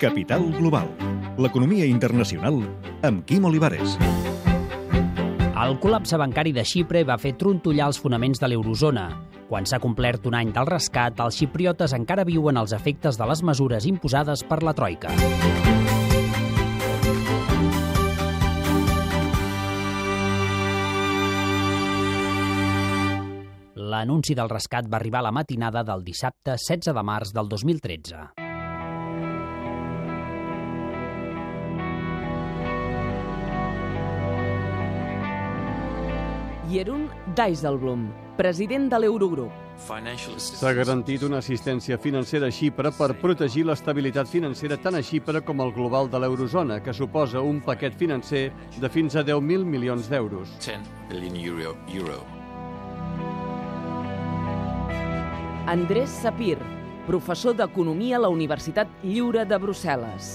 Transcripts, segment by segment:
Capital Global, l'economia internacional amb Quim Olivares. El col·lapse bancari de Xipre va fer trontollar els fonaments de l'eurozona. Quan s'ha complert un any del rescat, els xipriotes encara viuen els efectes de les mesures imposades per la Troika. L'anunci del rescat va arribar a la matinada del dissabte 16 de març del 2013. Jeroen Dijsselbloem, president de l'Eurogrup. S'ha garantit una assistència financera a Xipre per protegir l'estabilitat financera tant a Xipre com al global de l'eurozona, que suposa un paquet financer de fins a 10.000 milions d'euros. 10 billion euro. euro. Andrés Sapir, professor d'Economia a la Universitat Lliure de Brussel·les.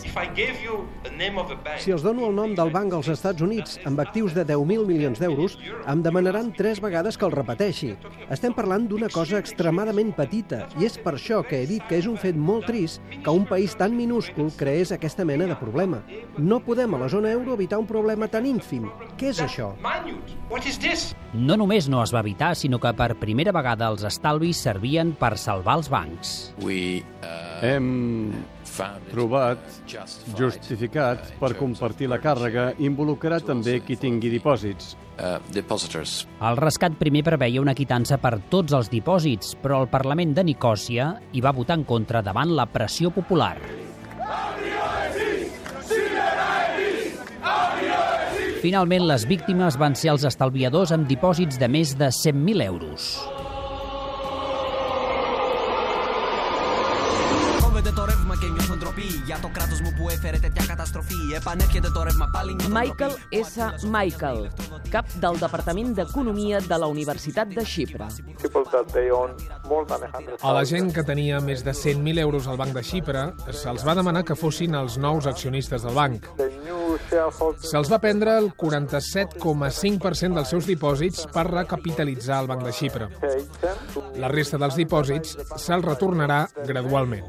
Si els dono el nom del banc als Estats Units amb actius de 10.000 milions d'euros, em demanaran tres vegades que el repeteixi. Estem parlant d'una cosa extremadament petita i és per això que he dit que és un fet molt trist que un país tan minúscul creés aquesta mena de problema. No podem a la zona euro evitar un problema tan ínfim. Què és això? No només no es va evitar, sinó que per primera vegada els estalvis servien per salvar els bancs. Uh, Hem trobat justificat per compartir la càrrega involucrar també qui tingui dipòsits. uh. El rescat primer preveia una quitança per tots els dipòsits, però el Parlament de Nicòsia hi va votar en contra davant la pressió popular. Finalment, les víctimes van ser els estalviadors amb dipòsits de més de 100.000 euros. Michael S. Michael, cap del Departament d'Economia de la Universitat de Xipre. A la gent que tenia més de 100.000 euros al Banc de Xipre se'ls va demanar que fossin els nous accionistes del banc. Se'ls va prendre el 47,5% dels seus dipòsits per recapitalitzar el Banc de Xipre. La resta dels dipòsits se'ls retornarà gradualment.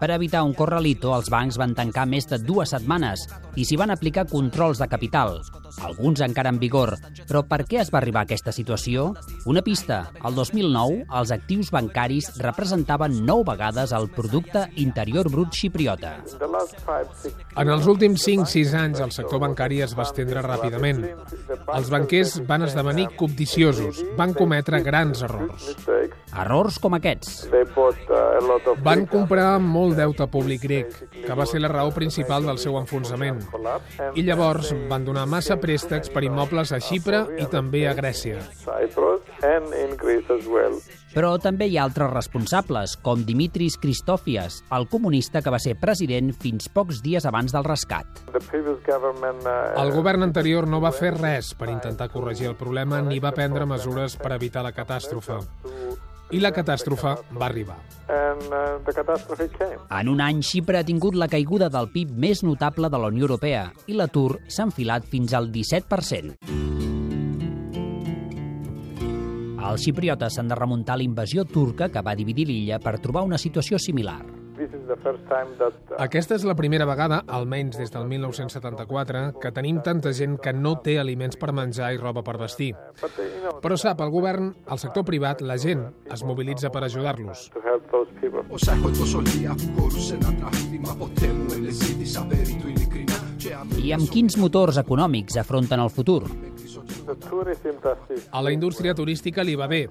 Per evitar un corralito, els bancs van tancar més de dues setmanes i s'hi van aplicar controls de capital, alguns encara en vigor. Però per què es va arribar a aquesta situació? Una pista. El 2009, els actius bancaris representaven nou vegades el producte interior brut xipriota. En els últims 5-6 anys, el sector bancari es va estendre ràpidament. Els banquers van esdevenir cobdiciosos, van cometre grans errors. Errors com aquests. Van comprar molt deute públic grec, que va ser la raó principal del seu enfonsament. I llavors van donar massa préstecs per immobles a Xipre i també a Grècia. Però també hi ha altres responsables, com Dimitris Christofias, el comunista que va ser president fins pocs dies abans del rescat. El govern anterior no va fer res per intentar corregir el problema ni va prendre mesures per evitar la catàstrofe. I la catàstrofe va arribar. En un any, Xipre ha tingut la caiguda del PIB més notable de la Unió Europea i l'atur s'ha enfilat fins al 17%. Els xipriotes s'han de remuntar a la invasió turca que va dividir l'illa per trobar una situació similar. Aquesta és la primera vegada, almenys des del 1974, que tenim tanta gent que no té aliments per menjar i roba per vestir. Però sap, el govern, el sector privat, la gent, es mobilitza per ajudar-los. I amb quins motors econòmics afronten el futur? A la indústria turística li va bé.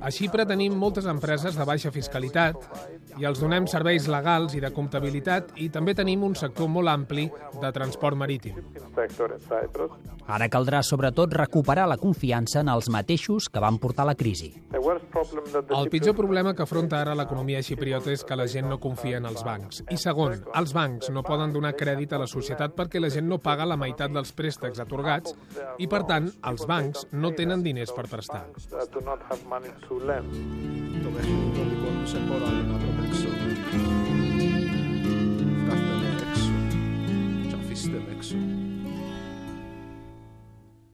A Xipre tenim moltes empreses de baixa fiscalitat i els donem serveis legals i de comptabilitat i també tenim un sector molt ampli de transport marítim. Ara caldrà, sobretot, recuperar la confiança en els mateixos que van portar la crisi. El pitjor problema que afronta ara l'economia xipriota és que la gent no confia en els bancs. I segon, els bancs no poden donar crèdit a la societat perquè la gent no paga la meitat dels préstecs atorgats i, per tant, els bancs no tenen diners per prestar.